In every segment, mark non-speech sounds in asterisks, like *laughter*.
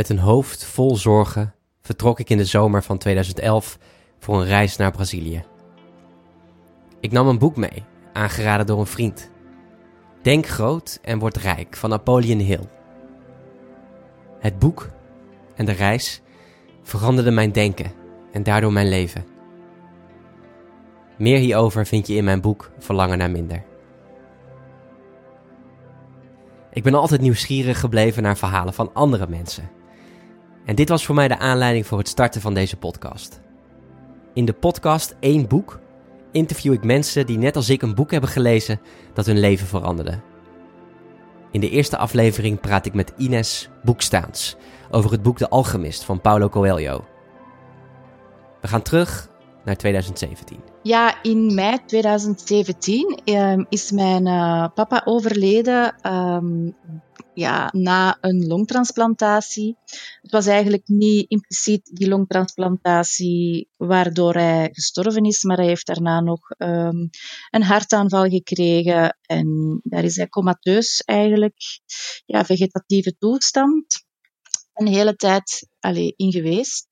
Met een hoofd vol zorgen vertrok ik in de zomer van 2011 voor een reis naar Brazilië. Ik nam een boek mee, aangeraden door een vriend. Denk groot en word rijk van Napoleon Hill. Het boek en de reis veranderden mijn denken en daardoor mijn leven. Meer hierover vind je in mijn boek Verlangen naar minder. Ik ben altijd nieuwsgierig gebleven naar verhalen van andere mensen. En dit was voor mij de aanleiding voor het starten van deze podcast. In de podcast Eén Boek interview ik mensen die net als ik een boek hebben gelezen dat hun leven veranderde. In de eerste aflevering praat ik met Ines Boekstaans over het boek De Alchemist van Paulo Coelho. We gaan terug naar 2017. Ja, in mei 2017 ehm, is mijn uh, papa overleden um, ja, na een longtransplantatie. Het was eigenlijk niet impliciet die longtransplantatie waardoor hij gestorven is, maar hij heeft daarna nog um, een hartaanval gekregen en daar is hij comateus eigenlijk, ja, vegetatieve toestand, een hele tijd allee, in geweest.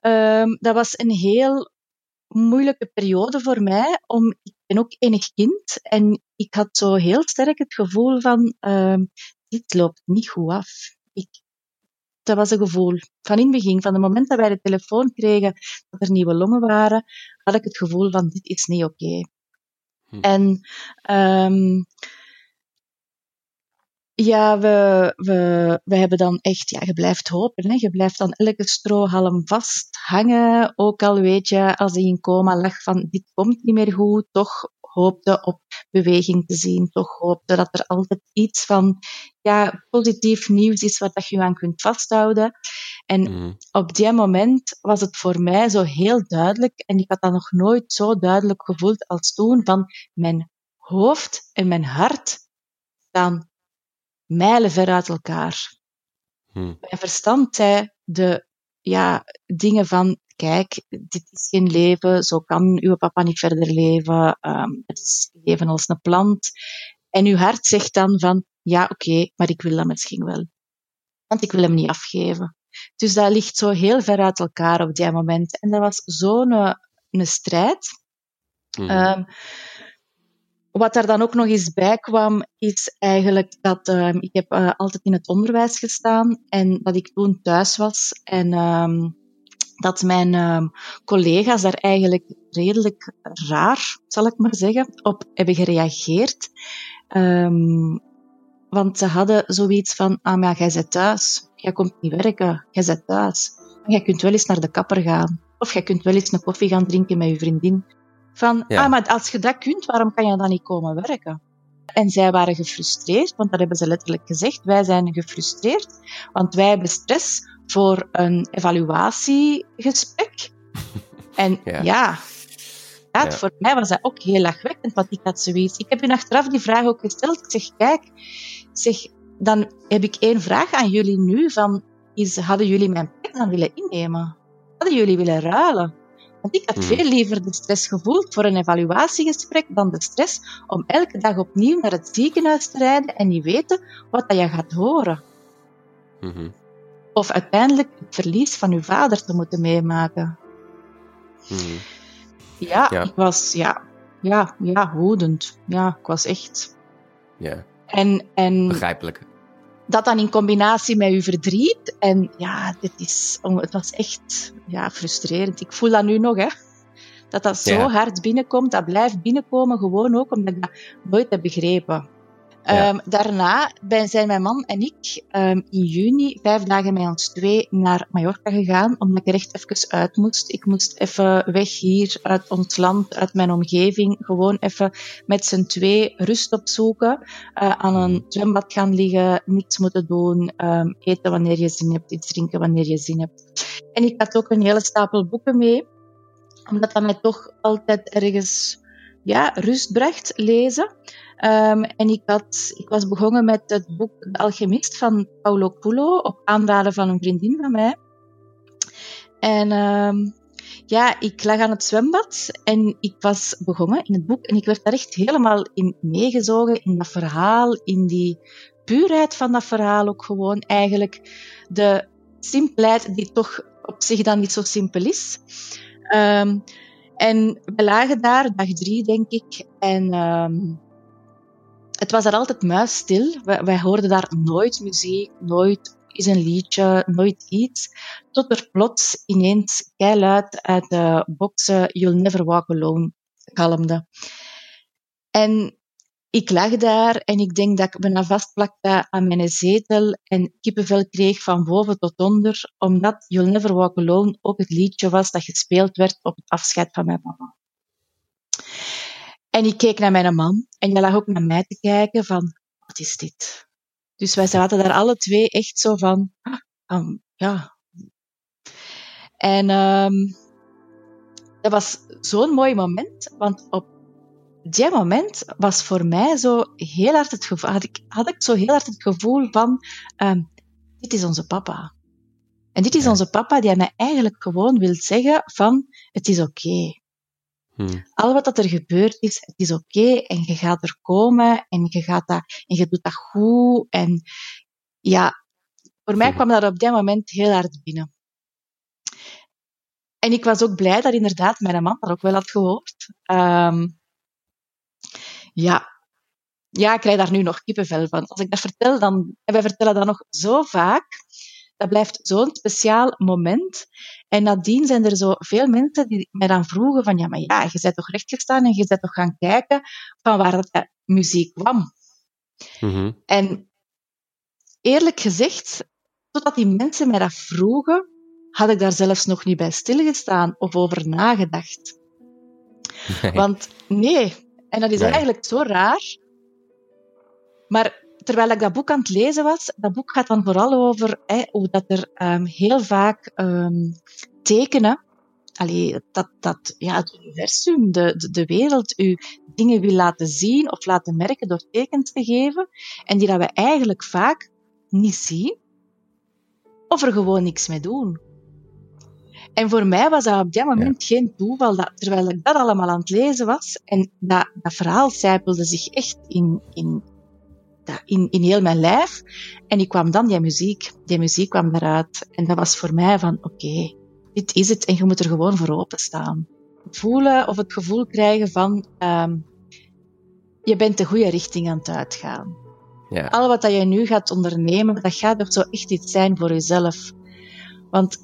Um, dat was een heel moeilijke periode voor mij, om, ik ben ook enig kind en ik had zo heel sterk het gevoel van, uh, dit loopt niet goed af. Ik, dat was een gevoel. Van in het begin, van het moment dat wij de telefoon kregen dat er nieuwe longen waren, had ik het gevoel van, dit is niet oké. Okay. Hm. En um, ja, we, we, we hebben dan echt, ja, je blijft hopen. Hè? Je blijft dan elke strohalm vasthangen. Ook al weet je, als hij in coma lag, van dit komt niet meer goed. Toch hoopte op beweging te zien. Toch hoopte dat er altijd iets van ja, positief nieuws is waar dat je aan kunt vasthouden. En mm. op die moment was het voor mij zo heel duidelijk, en ik had dat nog nooit zo duidelijk gevoeld als toen, van mijn hoofd en mijn hart staan mijlen ver uit elkaar. Hmm. Mijn verstand zei de ja, dingen van, kijk, dit is geen leven, zo kan uw papa niet verder leven, um, het is leven als een plant. En uw hart zegt dan van, ja, oké, okay, maar ik wil dat misschien wel. Want ik wil hem niet afgeven. Dus dat ligt zo heel ver uit elkaar op die moment. En dat was zo'n een, een strijd. Mm. Um, wat er dan ook nog eens bij kwam, is eigenlijk dat uh, ik heb uh, altijd in het onderwijs gestaan en dat ik toen thuis was en um, dat mijn um, collega's daar eigenlijk redelijk raar, zal ik maar zeggen, op hebben gereageerd. Um, want ze hadden zoiets van, ah maar jij zit thuis, jij komt niet werken, jij zit thuis. Jij kunt wel eens naar de kapper gaan. Of jij kunt wel eens een koffie gaan drinken met je vriendin. Van, ah, maar als je dat kunt, waarom kan je dan niet komen werken? En zij waren gefrustreerd, want dat hebben ze letterlijk gezegd. Wij zijn gefrustreerd, want wij hebben stress voor een evaluatiegesprek. *laughs* En ja, ja, ja, voor mij was dat ook heel lachwekkend, want ik had zoiets. Ik heb hun achteraf die vraag ook gesteld. Ik zeg, kijk, zeg, dan heb ik één vraag aan jullie nu. Van, is, hadden jullie mijn plek dan willen innemen? Hadden jullie willen ruilen? Want ik had hmm. veel liever de stress gevoeld voor een evaluatiegesprek dan de stress om elke dag opnieuw naar het ziekenhuis te rijden en niet weten wat dat je gaat horen. Mm Of uiteindelijk het verlies van uw vader te moeten meemaken. Mm ja, ja, ik was ja, ja, ja, woedend. Ja, ik was echt. Ja. En, en Begrijpelijk dat dan in combinatie met uw verdriet. En ja, dit is, het was echt ja, frustrerend. Ik voel dat nu nog, hè. Dat dat zo hard binnenkomt, dat blijft binnenkomen, gewoon ook omdat ik dat nooit heb begrepen. Ja. Um, daarna zijn mijn man en ik um, in juni vijf dagen met ons twee naar Mallorca gegaan, omdat ik er echt even uit moest. Ik moest even weg hier uit ons land, uit mijn omgeving, gewoon even met z'n twee rust opzoeken, uh, aan een mhm. zwembad gaan liggen, niets moeten doen, um, eten wanneer je zin hebt, iets drinken wanneer je zin hebt. En ik had ook een hele stapel boeken mee, omdat dat mij toch altijd ergens ja, rust bracht, lezen. Um, en ik, had, ik was begonnen met het boek De Alchemist van Paulo Coelho, op aanraden van een vriendin van mij. En um, ja, ik lag aan het zwembad en ik was begonnen in het boek en ik werd daar echt helemaal in meegezogen, in dat verhaal, in die puurheid van dat verhaal ook gewoon. Eigenlijk de simpelheid die toch op zich dan niet zo simpel is. Ehm, en we lagen daar, dag drie denk ik, en um, het was er altijd muisstil. Wij, hoorden daar nooit muziek, nooit is een liedje, nooit iets. Tot er plots ineens keiluid uit de boksen You'll Never Walk Alone kalmde. En ik lag daar en ik denk dat ik bijna vastplakte aan mijn zetel en kippenvel kreeg van boven tot onder, omdat You'll Never Walk Alone ook het liedje was dat gespeeld werd op het afscheid van mijn papa. En ik keek naar mijn man en hij lag ook naar mij te kijken van, wat is dit? Dus wij zaten daar alle twee echt zo van, um, ja. En um, dat was zo'n mooi moment, want op die moment was voor mij zo heel hard het gevoel, had ik, had ik zo heel hard het gevoel van, um, dit is onze papa. En dit is onze papa die mij eigenlijk gewoon wil zeggen van, het is oké. Okay. Hmm. Al wat dat er gebeurd is, het is oké okay, en je gaat er komen en je, gaat dat, en je doet dat goed. En ja, voor mij kwam dat op dat moment heel hard binnen. En ik was ook blij dat inderdaad mijn man dat ook wel had gehoord. Um, ja. ja, ik krijg daar nu nog kippenvel van. Als ik dat vertel, dan, en wij vertellen dat nog zo vaak. Dat blijft zo'n speciaal moment. En nadien zijn er zo veel mensen die mij dan vroegen van, ja, maar ja, je bent toch rechtgestaan en je bent toch gaan kijken van waar dat muziek kwam. Mm En eerlijk gezegd, totdat die mensen mij dat vroegen, had ik daar zelfs nog niet bij stilgestaan of over nagedacht. Want nee, en dat is eigenlijk zo raar. Maar terwijl ik dat boek aan het lezen was, dat boek gaat dan vooral over hè, hoe dat er um, heel vaak um, tekenen, allee, dat, dat ja, het universum, de, de, de, wereld, u dingen wil laten zien of laten merken door tekens te geven, en die dat we eigenlijk vaak niet zien, of er gewoon niks mee doen. En voor mij was dat op dat moment geen toeval, dat, terwijl ik dat allemaal aan het lezen was, en dat, dat verhaal zijpelde zich echt in, in, in, in heel mijn lijf. En ik kwam dan die muziek, die muziek kwam eruit. En dat was voor mij van, oké, okay, dit is het en je moet er gewoon voor openstaan. Voelen of het gevoel krijgen van, um, je bent de goede richting aan het uitgaan. Ja. Al wat dat je nu gaat ondernemen, dat gaat toch zo echt iets zijn voor jezelf. Want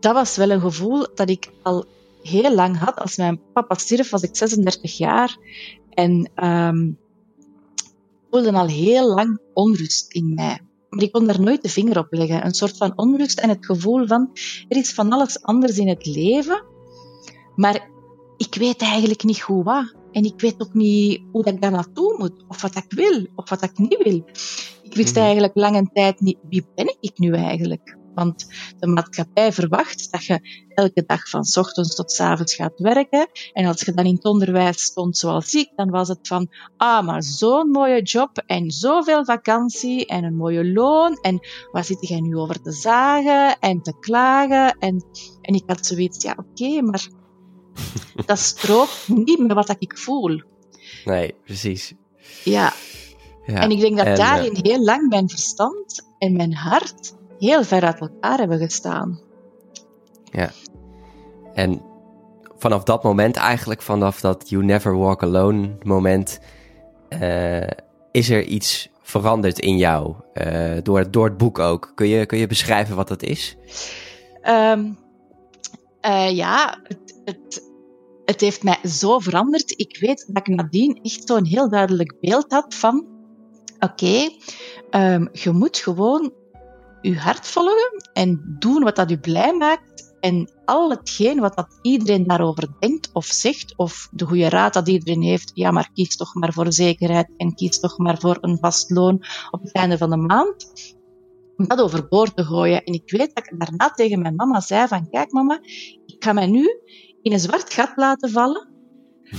dat was wel een gevoel dat ik al heel lang had. Als mijn papa stierf, was ik 36 jaar. En um, voelde al heel lang onrust in mij. Maar ik kon daar nooit de vinger op leggen. Een soort van onrust en het gevoel van er is van alles anders in het leven, maar ik weet eigenlijk niet hoe wat. En ik weet ook niet hoe dat ik daar naartoe moet, of wat ik wil, of wat ik niet wil. Ik wist mhm. eigenlijk lange tijd niet, wie ben ik nu eigenlijk? Want de maatschappij verwacht dat je elke dag van ochtends tot avonds gaat werken. En als je dan in het onderwijs stond zoals ik, dan was het van, ah, maar zo'n mooie job en zoveel vakantie en een mooie loon. En waar zit jij nu over te zagen en te klagen? En, en ik had zoiets, ja, oké, okay, maar *laughs* dat strookt niet met wat ik voel. Nee, precies. Ja. ja. En ik denk dat daarin uh... heel lang mijn verstand en mijn hart heel ver uit elkaar hebben gestaan. Ja. En vanaf dat moment, eigenlijk vanaf dat You Never Walk Alone moment, uh, is er iets veranderd in jou? Uh, door, door het boek ook. Kun je, kun je beschrijven wat dat is? Um, uh, ja, het, het, het heeft mij zo veranderd. Ik weet dat ik nadien echt zo'n heel duidelijk beeld had van: oké, okay, um, je moet gewoon je hart volgen en doen wat dat u blij maakt. En al hetgeen wat dat iedereen daarover denkt of zegt, of de goede raad dat iedereen heeft, ja, maar kies toch maar voor zekerheid en kies toch maar voor een vast loon op het einde van de maand, om dat overboord te gooien. En ik weet dat ik daarna tegen mijn mama zei van, kijk mama, ik ga mij nu in een zwart gat laten vallen,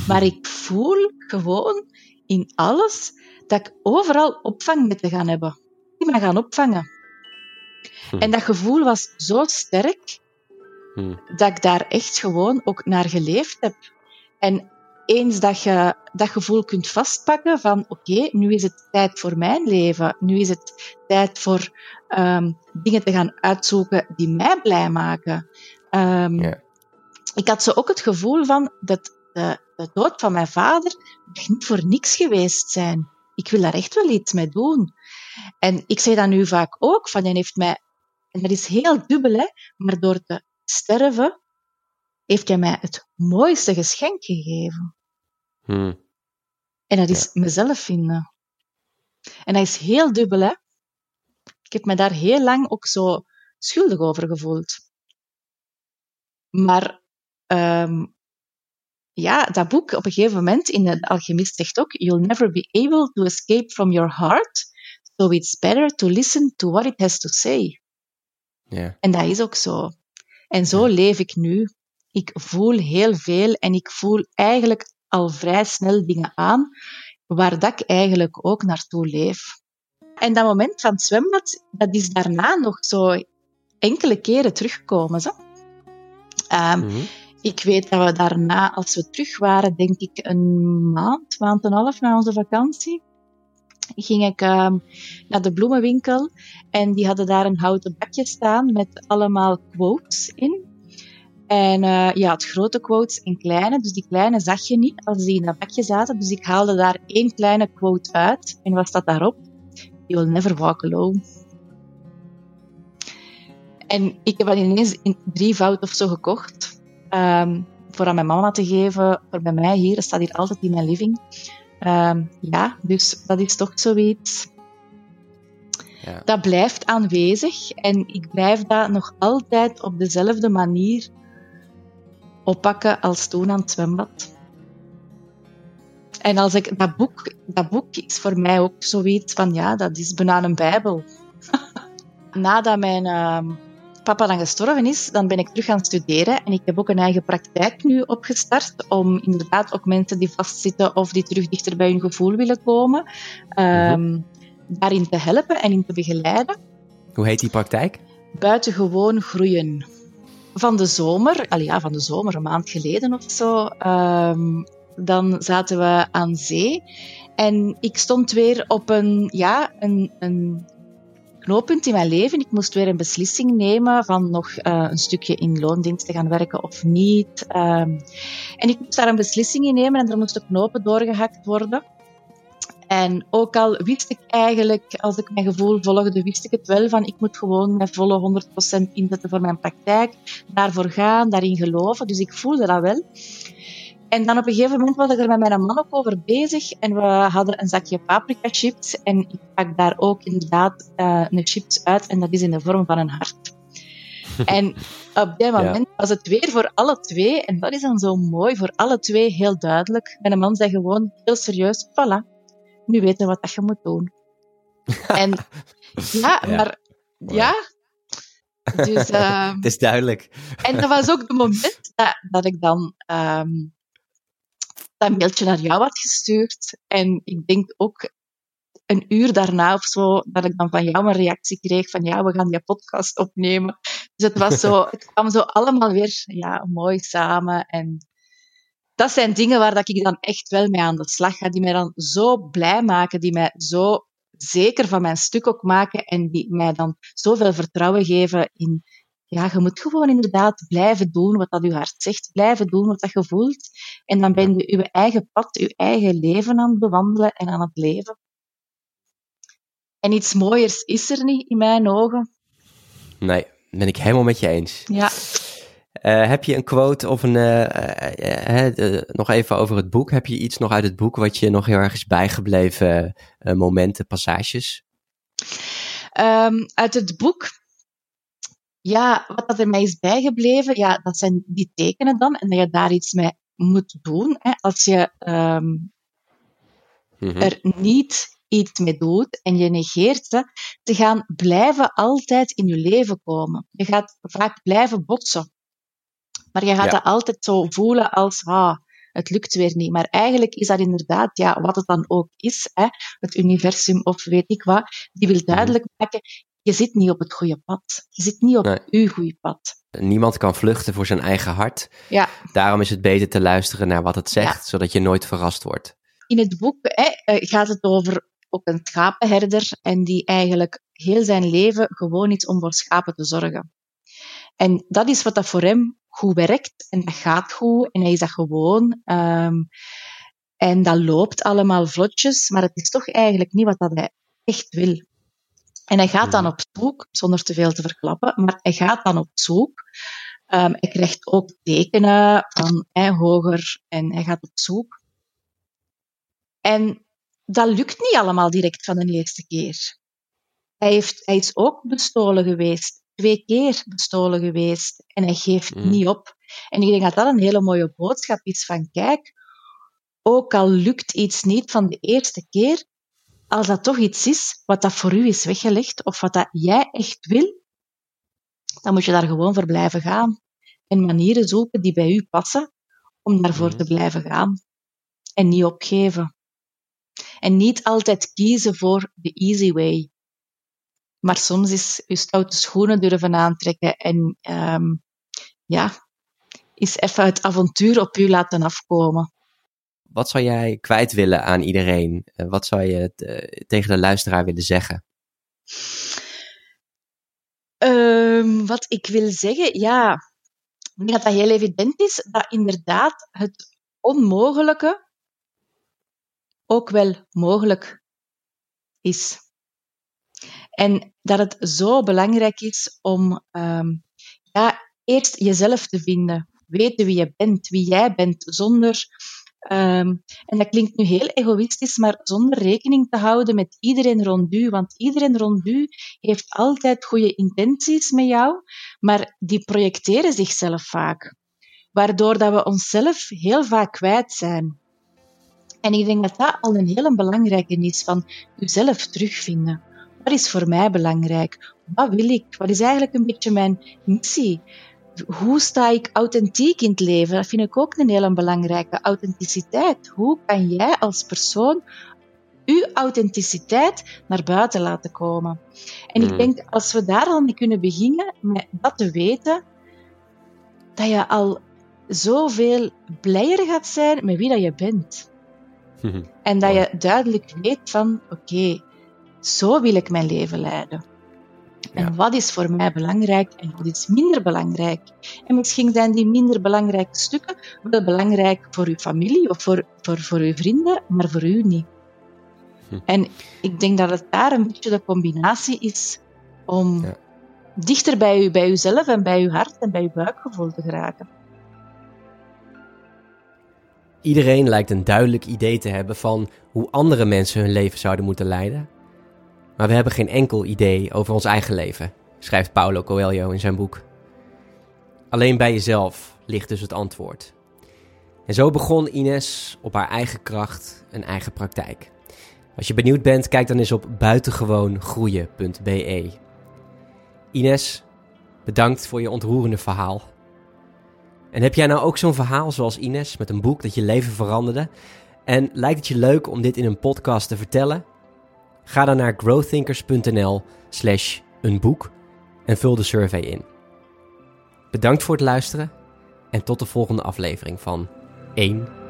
maar ik voel gewoon in alles dat ik overal opvang mee te gaan hebben. Die me gaan opvangen. Hm. En dat gevoel was zo sterk hm. dat ik daar echt gewoon ook naar geleefd heb. En eens dat je dat gevoel kunt vastpakken van oké, nu is het tijd voor mijn leven. Nu is het tijd voor um, dingen te gaan uitzoeken die mij blij maken. Um, ja. Ik had zo ook het gevoel van dat de, de dood van mijn vader niet voor niks geweest zijn. Ik wil daar echt wel iets mee doen. En ik zeg dat nu vaak ook, van hij heeft mij, en dat is heel dubbel, hè, maar door te sterven heeft hij mij het mooiste geschenk gegeven. Hmm. En dat is mezelf vinden. En dat is heel dubbel, hè. Ik heb me daar heel lang ook zo schuldig over gevoeld. Maar um, ja, dat boek op een gegeven moment in de Alchemist zegt ook: You'll never be able to escape from your heart, so it's better to listen to what it has to say. En dat is ook zo. En zo leef ik nu. Ik voel heel veel en ik voel eigenlijk al vrij snel dingen aan waar dat ik eigenlijk ook naartoe leef. En dat moment van het zwembad, dat is daarna nog zo enkele keren teruggekomen. Zo. Um, ik weet dat we daarna, als we terug waren, denk ik een maand, maand en een half na onze vakantie, ging ik uh, naar de bloemenwinkel en die hadden daar een houten bakje staan met allemaal quotes in. En uh, ja, het grote quotes en kleine. Dus die kleine zag je niet als die in dat bakje zaten. Dus ik haalde daar één kleine quote uit. En wat staat daarop? You will never walk alone. En ik heb dat ineens in drievoud of zo gekocht. Um, voor aan mijn mama te geven, voor bij mij hier, dat staat hier altijd in mijn living. Um, ja, dus dat is toch zoiets. Ja. Dat blijft aanwezig en ik blijf dat nog altijd op dezelfde manier oppakken als toen aan het zwembad. En als ik dat boek, dat boek is voor mij ook zoiets van ja, dat is bijna een Bijbel. *laughs* Nadat mijn uh, papa dan gestorven is, dan ben ik terug gaan studeren. En ik heb ook een eigen praktijk nu opgestart om inderdaad ook mensen die vastzitten of die terug dichter bij hun gevoel willen komen, um, daarin te helpen en in te begeleiden. Hoe heet die praktijk? Buitengewoon groeien. Van de zomer, al ja, van de zomer, een maand geleden of zo, um, dan zaten we aan zee. En ik stond weer op een, ja, een, een knooppunt in mijn leven. Ik moest weer een beslissing nemen van nog uh, een stukje in loondienst te gaan werken of niet. Um, en ik moest daar een beslissing in nemen en er moesten knopen doorgehakt worden. En ook al wist ik eigenlijk, als ik mijn gevoel volgde, wist ik het wel van ik moet gewoon mijn volle 100% inzetten voor mijn praktijk. Daarvoor gaan, daarin geloven. Dus ik voelde dat wel. En dan op een gegeven moment was ik er met mijn man ook over bezig. En we hadden een zakje paprika chips. En ik pak daar ook inderdaad uh, een chips uit. En dat is in de vorm van een hart. *laughs* en op dat moment was het weer voor alle twee. En dat is dan zo mooi, voor alle twee heel duidelijk. Mijn man zei gewoon heel serieus, voilà, nu weten we wat dat je moet doen. *laughs* en ja, maar ja, dus, uh, *laughs* het is duidelijk. en dat was ook het moment dat, dat ik dan um, dat mailtje naar jou had gestuurd. En ik denk ook een uur daarna of zo, dat ik dan van jou een reactie kreeg van ja, we gaan die podcast opnemen. Dus het was zo, *laughs* het kwam zo allemaal weer ja, mooi samen. En dat zijn dingen waar dat ik dan echt wel mee aan de slag ga, die mij dan zo blij maken, die mij zo zeker van mijn stuk ook maken en die mij dan zoveel vertrouwen geven in, ja, je moet gewoon inderdaad blijven doen wat dat je hart zegt, blijven doen wat dat je voelt. En dan ben je je eigen pad, je eigen leven aan het bewandelen en aan het leven. En iets mooiers is er niet in mijn ogen. Nee, ben ik helemaal met je eens. Ja. Uh, heb je een quote of een, uh, uh, nog even over het boek. Heb je iets nog uit het boek wat je nog heel erg is bijgebleven, momenten, passages? Um, uit het boek ja, wat dat er mij is bijgebleven, ja, dat zijn die tekenen dan. En dat je daar iets mee moet doen. Hè. Als je um, er niet iets mee doet en je negeert ze, ze gaan blijven altijd in je leven komen. Je gaat vaak blijven botsen. Maar je gaat ja. dat altijd zo voelen als, ah, het lukt weer niet. Maar eigenlijk is dat inderdaad, ja, wat het dan ook is, hè, het universum of weet ik wat, die wil duidelijk maken, je zit niet op het goede pad. Je zit niet op nee. uw goede pad. Niemand kan vluchten voor zijn eigen hart. Ja. Daarom is het beter te luisteren naar wat het zegt, zodat je nooit verrast wordt. In het boek hè, eh, gaat het over ook een schapenherder en die eigenlijk heel zijn leven gewoon is om voor schapen te zorgen. En dat is wat dat voor hem goed werkt en dat gaat goed en hij is dat gewoon. Um, en dat loopt allemaal vlotjes, maar het is toch eigenlijk niet wat dat hij echt wil. En hij gaat dan op zoek, zonder te veel te verklappen, maar hij gaat dan op zoek. Um, hij krijgt ook tekenen van hij, hoger en hij gaat op zoek. En dat lukt niet allemaal direct van de eerste keer. Hij, heeft, hij is ook bestolen geweest, twee keer bestolen geweest, en hij geeft mhm. niet op. En ik denk dat dat een hele mooie boodschap is van kijk, ook al lukt iets niet van de eerste keer, als dat toch iets is wat dat voor u is weggelegd of wat dat jij echt wil, dan moet je daar gewoon voor blijven gaan. En manieren zoeken die bij u passen om daarvoor mhm. te blijven gaan. En niet opgeven. En niet altijd kiezen voor de easy way. Maar soms is je stoute schoenen durven aantrekken en um, ja, is even het avontuur op u laten afkomen. Wat zou jij kwijt willen aan iedereen? Eh, wat zou je eh, tegen de luisteraar willen zeggen? Um, wat ik wil zeggen, ja, ik denk dat dat heel evident is, dat inderdaad het onmogelijke ook wel mogelijk is. En dat het zo belangrijk is om um, ja, eerst jezelf te vinden, weten wie je bent, wie jij bent, zonder Um, en dat klinkt nu heel egoïstisch, maar zonder rekening te houden met iedereen rond u. Want iedereen rond u heeft altijd goede intenties met jou, maar die projecteren zichzelf vaak. Waardoor dat we onszelf heel vaak kwijt zijn. En ik denk dat dat al een hele belangrijke is, van uzelf terugvinden. Wat is voor mij belangrijk? Wat wil ik? Wat is eigenlijk een beetje mijn missie? Hoe sta ik authentiek in het leven? Dat vind ik ook een hele belangrijke. Authenticiteit. Hoe kan jij als persoon uw authenticiteit naar buiten laten komen? En ik hmm. denk, als we daar dan mee kunnen beginnen, met dat te weten, dat je al zoveel blijer gaat zijn met wie dat je bent. *laughs* En dat je duidelijk weet van, oké, zo wil ik mijn leven leiden. En wat is voor mij belangrijk en wat is minder belangrijk? En misschien zijn die minder belangrijke stukken wel belangrijk voor uw familie of voor, voor, voor uw vrienden, maar voor u niet. Hm. En ik denk dat het daar een beetje de combinatie is om dichter bij, u, bij uzelf en bij uw hart en bij uw buikgevoel te geraken. Iedereen lijkt een duidelijk idee te hebben van hoe andere mensen hun leven zouden moeten leiden. Maar we hebben geen enkel idee over ons eigen leven, schrijft Paulo Coelho in zijn boek. Alleen bij jezelf ligt dus het antwoord. En zo begon Ines op haar eigen kracht een eigen praktijk. Als je benieuwd bent, kijk dan eens op buitengewoongroeien.be. Ines, bedankt voor je ontroerende verhaal. En heb jij nou ook zo'n verhaal zoals Ines met een boek dat je leven veranderde? En lijkt het je leuk om dit in een podcast te vertellen? Ga dan naar growthinkers.nl slash een boek en vul de survey in. Bedankt voor het luisteren en tot de volgende aflevering van 1 Boek.